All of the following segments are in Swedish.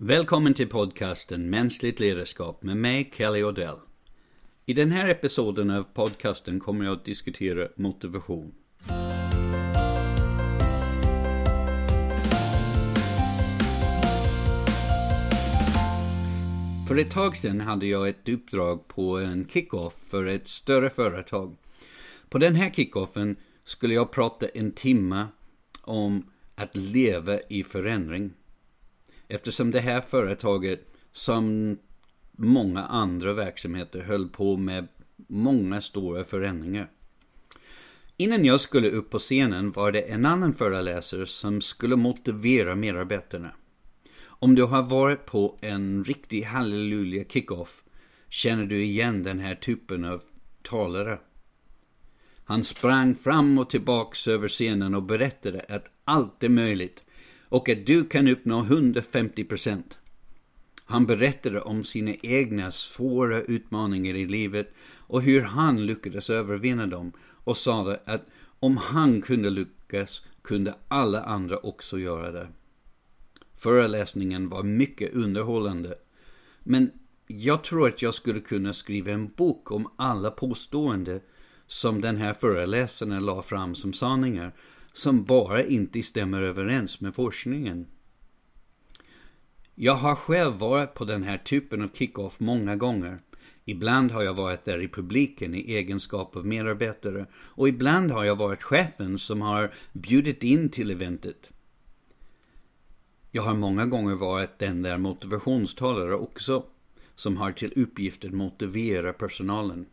Välkommen till podcasten Mänskligt ledarskap med mig, Kelly Odell. I den här episoden av podcasten kommer jag att diskutera motivation. För ett tag sedan hade jag ett uppdrag på en kickoff för ett större företag. På den här kickoffen skulle jag prata en timme om att leva i förändring. Eftersom det här företaget, som många andra verksamheter, höll på med många stora förändringar. Innan jag skulle upp på scenen var det en annan föreläsare som skulle motivera medarbetarna. Om du har varit på en riktig halleluja kickoff känner du igen den här typen av talare. Han sprang fram och tillbaks över scenen och berättade att allt är möjligt och att du kan uppnå 150%. Han berättade om sina egna svåra utmaningar i livet och hur han lyckades övervinna dem och sade att om han kunde lyckas kunde alla andra också göra det. Föreläsningen var mycket underhållande. Men jag tror att jag skulle kunna skriva en bok om alla påståenden som den här föreläsaren la fram som sanningar som bara inte stämmer överens med forskningen. Jag har själv varit på den här typen av kick-off många gånger. Ibland har jag varit där i publiken i egenskap av medarbetare och ibland har jag varit chefen som har bjudit in till eventet. Jag har många gånger varit den där motivationstalare också, som har till uppgift att motivera personalen.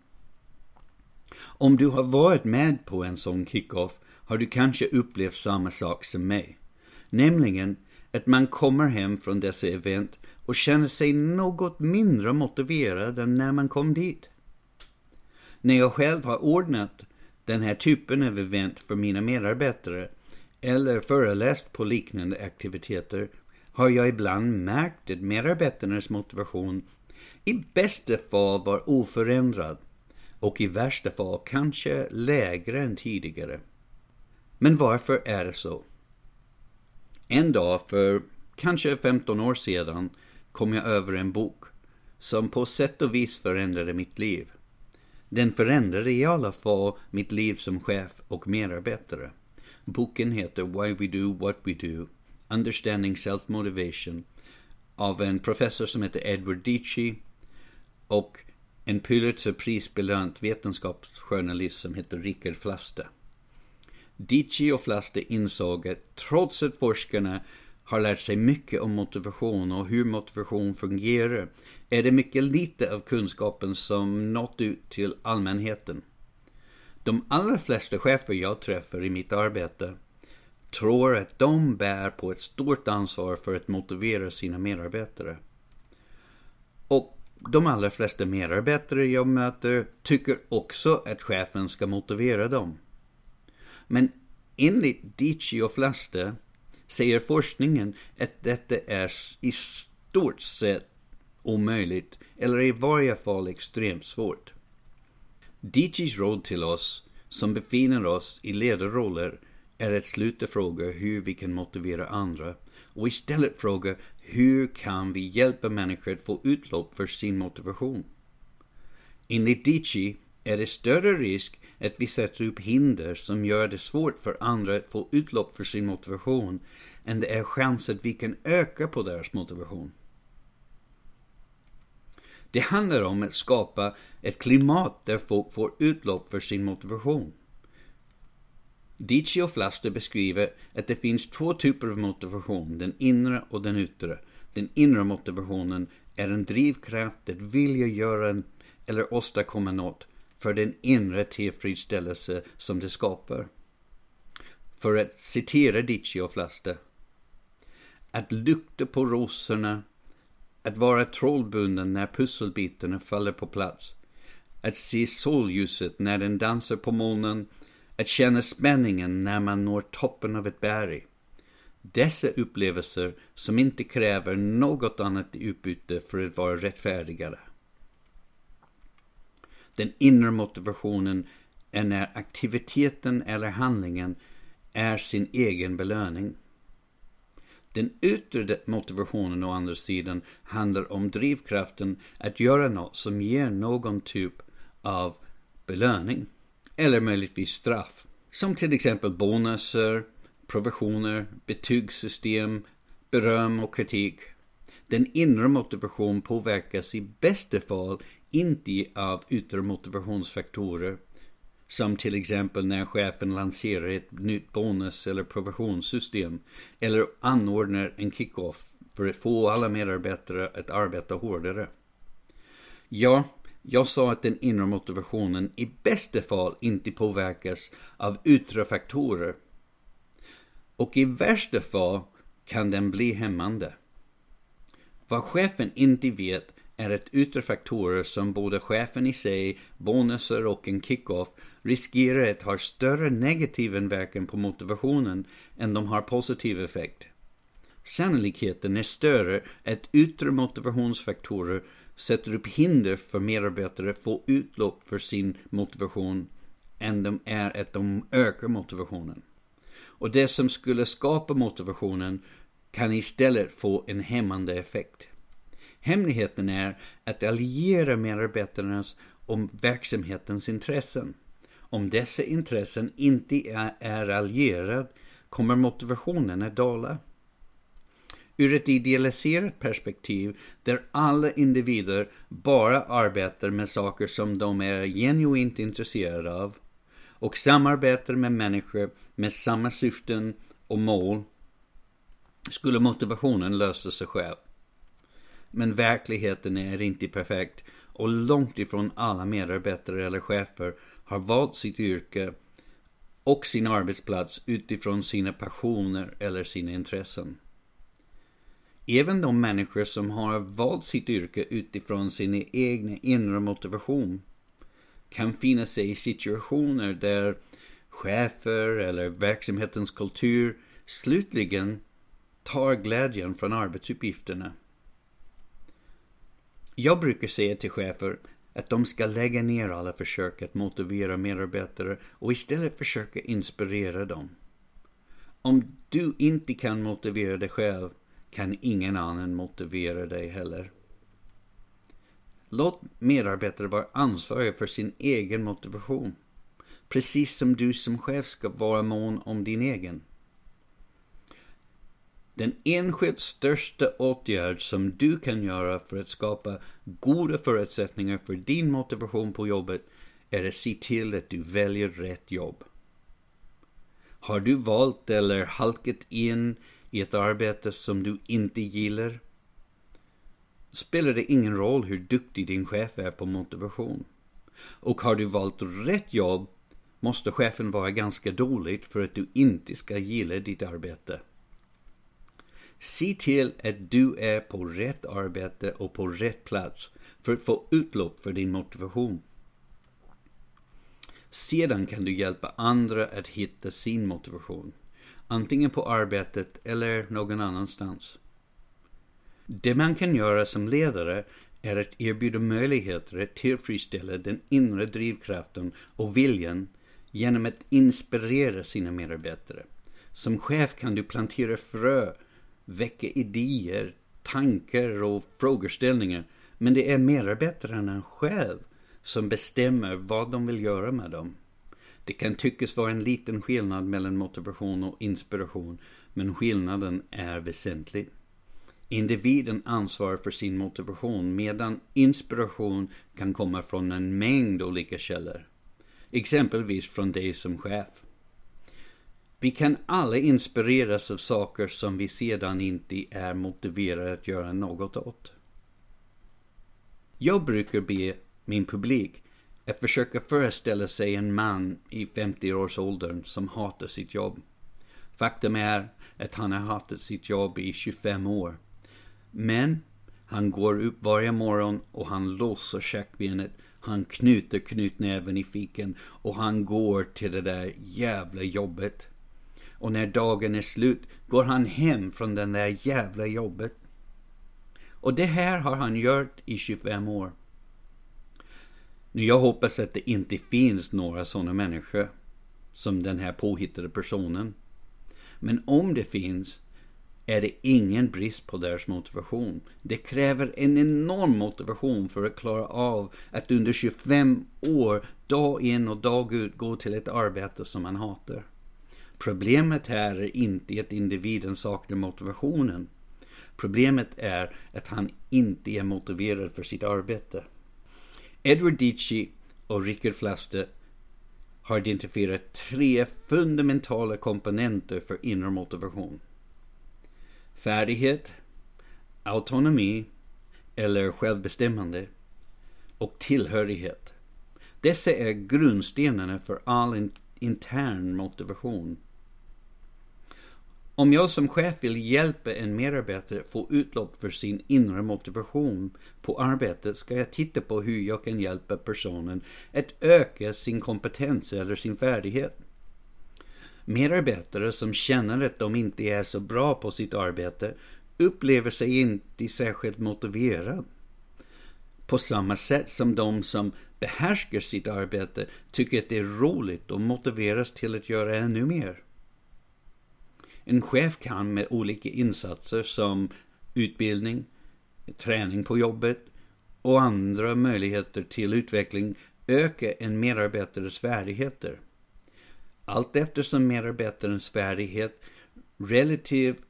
Om du har varit med på en sån kick-off har du kanske upplevt samma sak som mig. Nämligen att man kommer hem från dessa event och känner sig något mindre motiverad än när man kom dit. När jag själv har ordnat den här typen av event för mina medarbetare eller föreläst på liknande aktiviteter har jag ibland märkt att medarbetarnas motivation i bästa fall var oförändrad och i värsta fall kanske lägre än tidigare. Men varför är det så? En dag för kanske 15 år sedan kom jag över en bok som på sätt och vis förändrade mitt liv. Den förändrade i alla fall mitt liv som chef och medarbetare. Boken heter Why We Do What We Do Understanding Self-Motivation av en professor som heter Edward Dici och en Pulitzerprisbelönt vetenskapsjournalist som heter Richard Flaste. Dici och Flaste insåg att trots att forskarna har lärt sig mycket om motivation och hur motivation fungerar är det mycket lite av kunskapen som nått ut till allmänheten. De allra flesta chefer jag träffar i mitt arbete tror att de bär på ett stort ansvar för att motivera sina medarbetare. Och de allra flesta medarbetare jag möter tycker också att chefen ska motivera dem. Men enligt Dici och Flaste säger forskningen att detta är i stort sett omöjligt, eller i varje fall extremt svårt. Dicis råd till oss som befinner oss i ledarroller är att sluta fråga hur vi kan motivera andra och istället fråga hur kan vi hjälpa människor att få utlopp för sin motivation. Enligt Dici är det större risk att vi sätter upp hinder som gör det svårt för andra att få utlopp för sin motivation än det är chans att vi kan öka på deras motivation. Det handlar om att skapa ett klimat där folk får utlopp för sin motivation. Dici och Flaster beskriver att det finns två typer av motivation, den inre och den yttre. Den inre motivationen är en drivkraft att vilja göra eller åstadkomma något för den inre tillfredsställelse som det skapar. För att citera Dici och Flaste. Att lukta på rosorna, att vara trollbunden när pusselbitarna faller på plats, att se solljuset när den dansar på molnen, att känna spänningen när man når toppen av ett berg. Dessa upplevelser som inte kräver något annat i utbyte för att vara rättfärdigare. Den inre motivationen är när aktiviteten eller handlingen är sin egen belöning. Den yttre motivationen å andra sidan handlar om drivkraften att göra något som ger någon typ av belöning. Eller möjligtvis straff. Som till exempel bonusar, provisioner, betygssystem, beröm och kritik. Den inre motivationen påverkas i bästa fall inte av yttre motivationsfaktorer som till exempel när chefen lanserar ett nytt bonus eller provisionssystem eller anordnar en kick-off för att få alla medarbetare att arbeta hårdare. Ja, jag sa att den inre motivationen i bästa fall inte påverkas av yttre faktorer. Och i värsta fall kan den bli hämmande. Vad chefen inte vet är att yttre faktorer som både chefen i sig, bonusar och en kick-off riskerar att ha större negativ inverkan på motivationen än de har positiv effekt. Sannolikheten är större att yttre motivationsfaktorer sätter upp hinder för medarbetare att få utlopp för sin motivation än de är att de ökar motivationen. Och det som skulle skapa motivationen kan istället få en hämmande effekt. Hemligheten är att alliera medarbetarnas om verksamhetens intressen. Om dessa intressen inte är, är allierad kommer motivationen att dala. Ur ett idealiserat perspektiv där alla individer bara arbetar med saker som de är genuint intresserade av och samarbetar med människor med samma syften och mål skulle motivationen lösa sig själv. Men verkligheten är inte perfekt och långt ifrån alla medarbetare eller chefer har valt sitt yrke och sin arbetsplats utifrån sina passioner eller sina intressen. Även de människor som har valt sitt yrke utifrån sin egna inre motivation kan finna sig i situationer där chefer eller verksamhetens kultur slutligen tar glädjen från arbetsuppgifterna. Jag brukar säga till chefer att de ska lägga ner alla försök att motivera medarbetare och istället försöka inspirera dem. Om du inte kan motivera dig själv kan ingen annan motivera dig heller. Låt medarbetare vara ansvariga för sin egen motivation. Precis som du som chef ska vara mån om din egen. Den enskilt största åtgärd som du kan göra för att skapa goda förutsättningar för din motivation på jobbet är att se till att du väljer rätt jobb. Har du valt eller halkat in i ett arbete som du inte gillar? Spelar det ingen roll hur duktig din chef är på motivation. Och har du valt rätt jobb måste chefen vara ganska dålig för att du inte ska gilla ditt arbete. Se till att du är på rätt arbete och på rätt plats för att få utlopp för din motivation. Sedan kan du hjälpa andra att hitta sin motivation, antingen på arbetet eller någon annanstans. Det man kan göra som ledare är att erbjuda möjligheter att tillfredsställa den inre drivkraften och viljan genom att inspirera sina medarbetare. Som chef kan du plantera frö väcka idéer, tankar och frågeställningar. Men det är medarbetarna själv som bestämmer vad de vill göra med dem. Det kan tyckas vara en liten skillnad mellan motivation och inspiration, men skillnaden är väsentlig. Individen ansvarar för sin motivation medan inspiration kan komma från en mängd olika källor. Exempelvis från dig som chef. Vi kan alla inspireras av saker som vi sedan inte är motiverade att göra något åt. Jag brukar be min publik att försöka föreställa sig en man i 50-årsåldern som hatar sitt jobb. Faktum är att han har hatat sitt jobb i 25 år. Men han går upp varje morgon och han låser käkbenet. Han knyter knytnäven i fiken och han går till det där jävla jobbet. Och när dagen är slut går han hem från den där jävla jobbet. Och det här har han gjort i 25 år. Nu jag hoppas att det inte finns några sådana människor som den här påhittade personen. Men om det finns, är det ingen brist på deras motivation. Det kräver en enorm motivation för att klara av att under 25 år, dag in och dag ut, gå till ett arbete som man hatar. Problemet här är inte att individen saknar motivationen. Problemet är att han inte är motiverad för sitt arbete. Edward Dici och Richard Flaste har identifierat tre fundamentala komponenter för inre motivation. Färdighet, autonomi eller självbestämmande och tillhörighet. Dessa är grundstenarna för all intern motivation. Om jag som chef vill hjälpa en medarbetare få utlopp för sin inre motivation på arbetet ska jag titta på hur jag kan hjälpa personen att öka sin kompetens eller sin färdighet. Medarbetare som känner att de inte är så bra på sitt arbete upplever sig inte särskilt motiverade. På samma sätt som de som behärskar sitt arbete tycker att det är roligt och motiveras till att göra ännu mer. En chef kan med olika insatser som utbildning, träning på jobbet och andra möjligheter till utveckling öka en medarbetares färdigheter. Allt eftersom medarbetarens färdighet relativt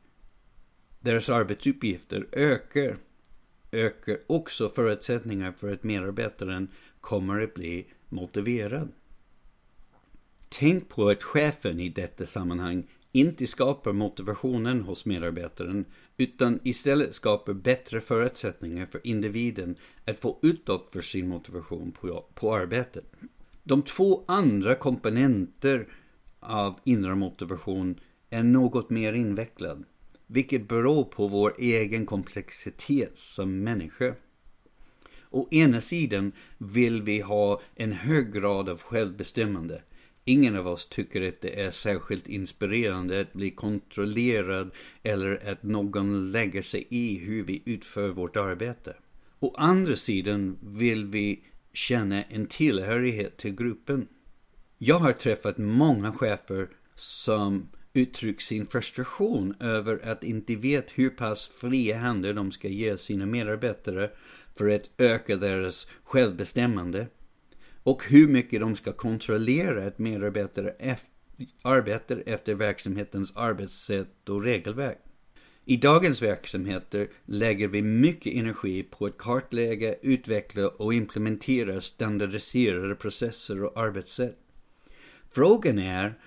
deras arbetsuppgifter ökar, ökar också förutsättningar för att medarbetaren kommer att bli motiverad. Tänk på att chefen i detta sammanhang inte skapar motivationen hos medarbetaren utan istället skapar bättre förutsättningar för individen att få utlopp för sin motivation på, på arbetet. De två andra komponenter av inre motivation är något mer invecklad, vilket beror på vår egen komplexitet som människa. Å ena sidan vill vi ha en hög grad av självbestämmande. Ingen av oss tycker att det är särskilt inspirerande att bli kontrollerad eller att någon lägger sig i hur vi utför vårt arbete. Å andra sidan vill vi känna en tillhörighet till gruppen. Jag har träffat många chefer som uttryckt sin frustration över att inte vet hur pass fria händer de ska ge sina medarbetare för att öka deras självbestämmande och hur mycket de ska kontrollera att medarbetare arbetar efter verksamhetens arbetssätt och regelverk. I dagens verksamheter lägger vi mycket energi på att kartlägga, utveckla och implementera standardiserade processer och arbetssätt. Frågan är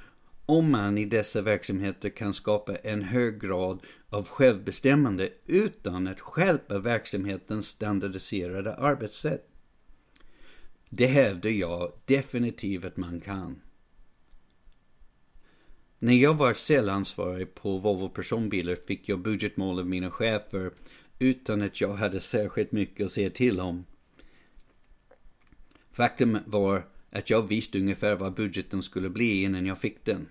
om man i dessa verksamheter kan skapa en hög grad av självbestämmande utan att skälpa verksamhetens standardiserade arbetssätt. Det hävdar jag definitivt att man kan. När jag var säljansvarig på Volvo personbilar fick jag budgetmål av mina chefer utan att jag hade särskilt mycket att säga till om. Faktum var att jag visste ungefär vad budgeten skulle bli innan jag fick den.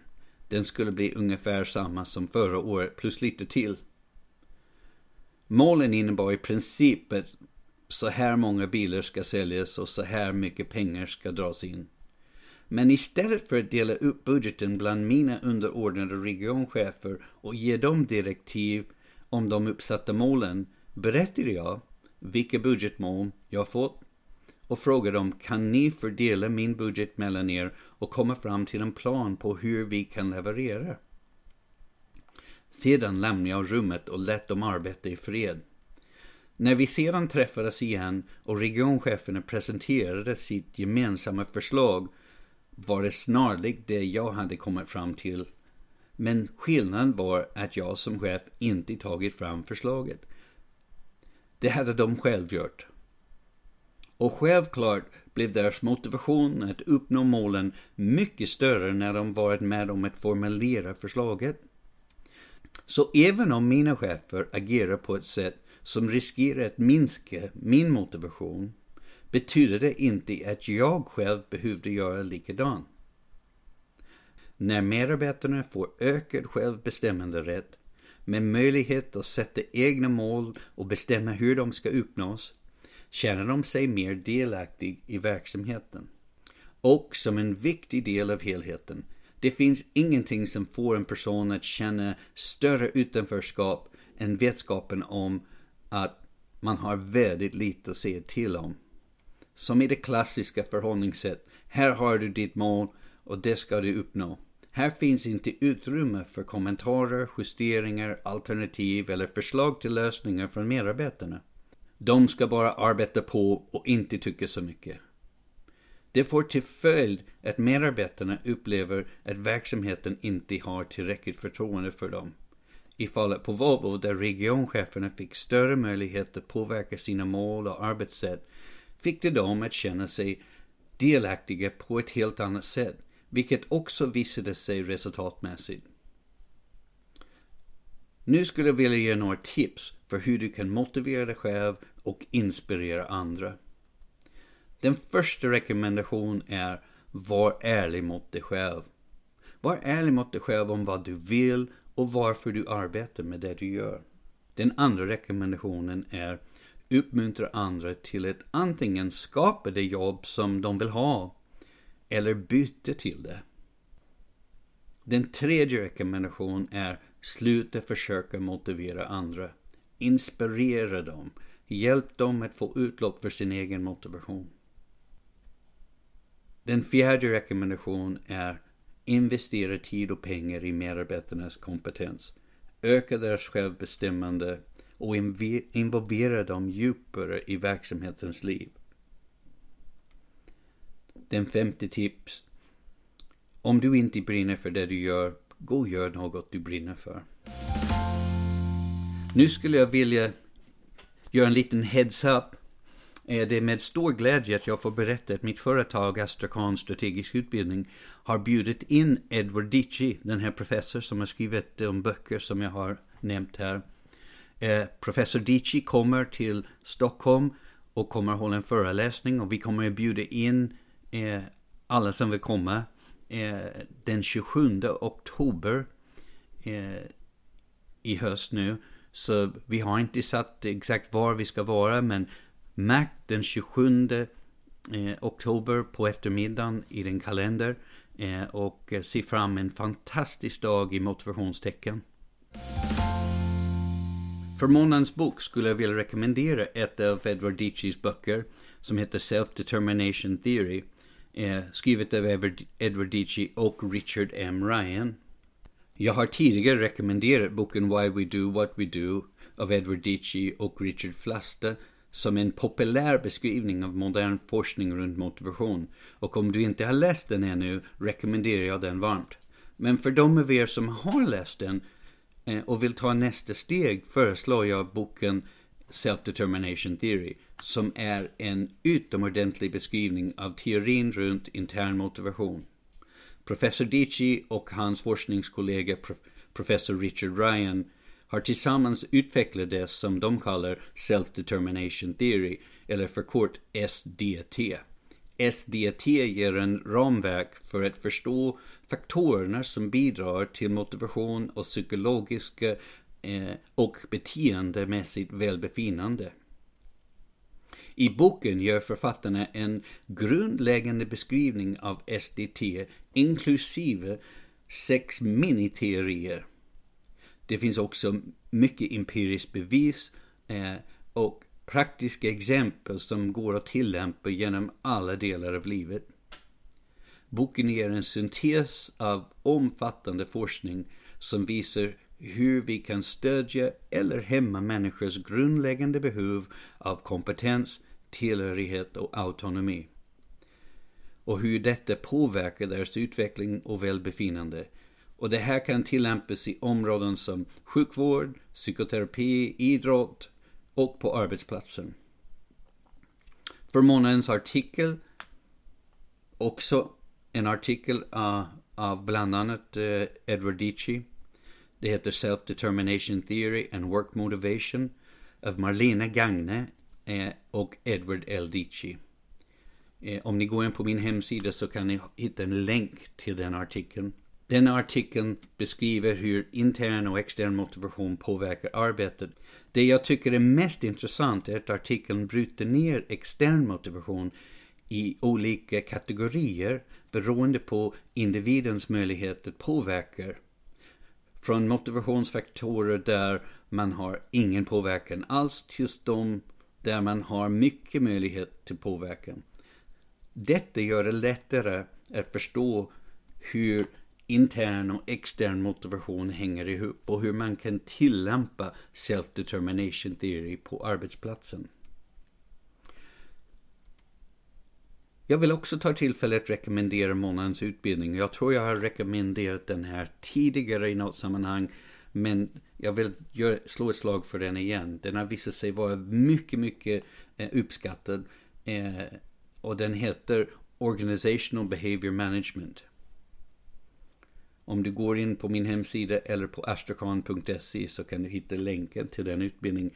Den skulle bli ungefär samma som förra året plus lite till. Målen innebar i princip att så här många bilar ska säljas och så här mycket pengar ska dras in. Men istället för att dela upp budgeten bland mina underordnade regionchefer och ge dem direktiv om de uppsatta målen berättade jag vilka budgetmål jag fått och frågade dem kan ni fördela min budget mellan er och komma fram till en plan på hur vi kan leverera. Sedan lämnade jag rummet och lät dem arbeta i fred. När vi sedan träffades igen och regioncheferna presenterade sitt gemensamma förslag var det snarlikt det jag hade kommit fram till. Men skillnaden var att jag som chef inte tagit fram förslaget. Det hade de själv gjort. Och självklart blev deras motivation att uppnå målen mycket större när de varit med om att formulera förslaget. Så även om mina chefer agerar på ett sätt som riskerar att minska min motivation betyder det inte att jag själv behövde göra likadant. När medarbetarna får ökad självbestämmanderätt med möjlighet att sätta egna mål och bestämma hur de ska uppnås känner de sig mer delaktiga i verksamheten. Och som en viktig del av helheten Det finns ingenting som får en person att känna större utanförskap än vetskapen om att man har väldigt lite att säga till om. Som i det klassiska förhållningssätt. Här har du ditt mål och det ska du uppnå. Här finns inte utrymme för kommentarer, justeringar, alternativ eller förslag till lösningar från medarbetarna. De ska bara arbeta på och inte tycka så mycket. Det får till följd att medarbetarna upplever att verksamheten inte har tillräckligt förtroende för dem. I fallet på Volvo där regioncheferna fick större möjlighet att påverka sina mål och arbetssätt fick det dem att känna sig delaktiga på ett helt annat sätt, vilket också visade sig resultatmässigt. Nu skulle jag vilja ge några tips för hur du kan motivera dig själv och inspirera andra. Den första rekommendationen är var ärlig mot dig själv. Var ärlig mot dig själv om vad du vill och varför du arbetar med det du gör. Den andra rekommendationen är uppmuntra andra till att antingen skapa det jobb som de vill ha eller byta till det. Den tredje rekommendationen är sluta försöka motivera andra. Inspirera dem. Hjälp dem att få utlopp för sin egen motivation. Den fjärde rekommendationen är investera tid och pengar i medarbetarnas kompetens. Öka deras självbestämmande och involvera dem djupare i verksamhetens liv. Den femte tips. Om du inte brinner för det du gör, gå och gör något du brinner för. Nu skulle jag vilja göra en liten heads-up Eh, är det med stor glädje att jag får berätta att mitt företag Astrakan Strategisk Utbildning har bjudit in Edward Dici, den här professor som har skrivit de böcker som jag har nämnt här. Eh, professor Dici kommer till Stockholm och kommer hålla en föreläsning och vi kommer att bjuda in eh, alla som vill komma eh, den 27 oktober eh, i höst nu. Så vi har inte satt exakt var vi ska vara men Mac den 27 eh, oktober på eftermiddagen i din kalender eh, och eh, se fram en fantastisk dag i motivationstecken. För månadens bok skulle jag vilja rekommendera ett av Edward Dicis böcker som heter Self-Determination Theory skrivet av Edward Deachy och Richard M. Ryan. Jag har tidigare rekommenderat boken Why We Do What We Do av Edward Deachy och Richard Flaste som en populär beskrivning av modern forskning runt motivation. Och om du inte har läst den ännu rekommenderar jag den varmt. Men för de av er som har läst den eh, och vill ta nästa steg föreslår jag boken Self-Determination Theory som är en utomordentlig beskrivning av teorin runt intern motivation. Professor Dici och hans forskningskollega professor Richard Ryan har tillsammans utvecklat det som de kallar Self-Determination Theory, eller för kort SDT. SDT ger en ramverk för att förstå faktorerna som bidrar till motivation och psykologiska eh, och beteendemässigt välbefinnande. I boken gör författarna en grundläggande beskrivning av SDT inklusive sex miniteorier det finns också mycket empiriskt bevis eh, och praktiska exempel som går att tillämpa genom alla delar av livet. Boken ger en syntes av omfattande forskning som visar hur vi kan stödja eller hämma människors grundläggande behov av kompetens, tillhörighet och autonomi. Och hur detta påverkar deras utveckling och välbefinnande och det här kan tillämpas i områden som sjukvård, psykoterapi, idrott och på arbetsplatsen. För månadens artikel, också en artikel uh, av bland annat uh, Edward Dici. Det heter Self-Determination Theory and Work Motivation av Marlene Gagne uh, och Edward L. Dici. Eh, om ni går in på min hemsida så kan ni hitta en länk till den artikeln. Den artikeln beskriver hur intern och extern motivation påverkar arbetet. Det jag tycker är mest intressant är att artikeln bryter ner extern motivation i olika kategorier beroende på individens möjlighet att påverka. Från motivationsfaktorer där man har ingen påverkan alls tills de där man har mycket möjlighet till påverkan. Detta gör det lättare att förstå hur intern och extern motivation hänger ihop och hur man kan tillämpa self-determination theory på arbetsplatsen. Jag vill också ta tillfället att rekommendera månadens utbildning. Jag tror jag har rekommenderat den här tidigare i något sammanhang. Men jag vill slå ett slag för den igen. Den har visat sig vara mycket, mycket eh, uppskattad. Eh, och den heter Organizational Behavior Management. Om du går in på min hemsida eller på astrakan.se så kan du hitta länken till den utbildningen.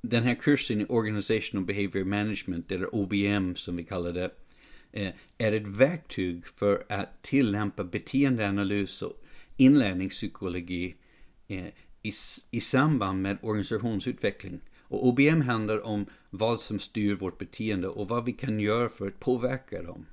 Den här kursen i Organizational Behavior Management, eller OBM som vi kallar det, eh, är ett verktyg för att tillämpa beteendeanalys och inlärningspsykologi eh, i, i samband med organisationsutveckling. Och OBM handlar om vad som styr vårt beteende och vad vi kan göra för att påverka dem.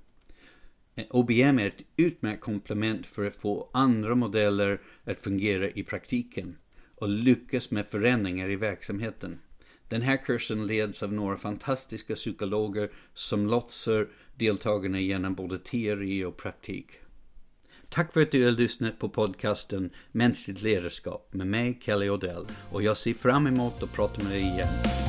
OBM är ett utmärkt komplement för att få andra modeller att fungera i praktiken och lyckas med förändringar i verksamheten. Den här kursen leds av några fantastiska psykologer som lotsar deltagarna genom både teori och praktik. Tack för att du har lyssnat på podcasten Mänskligt ledarskap med mig, Kelly Odell. Och jag ser fram emot att prata med dig igen.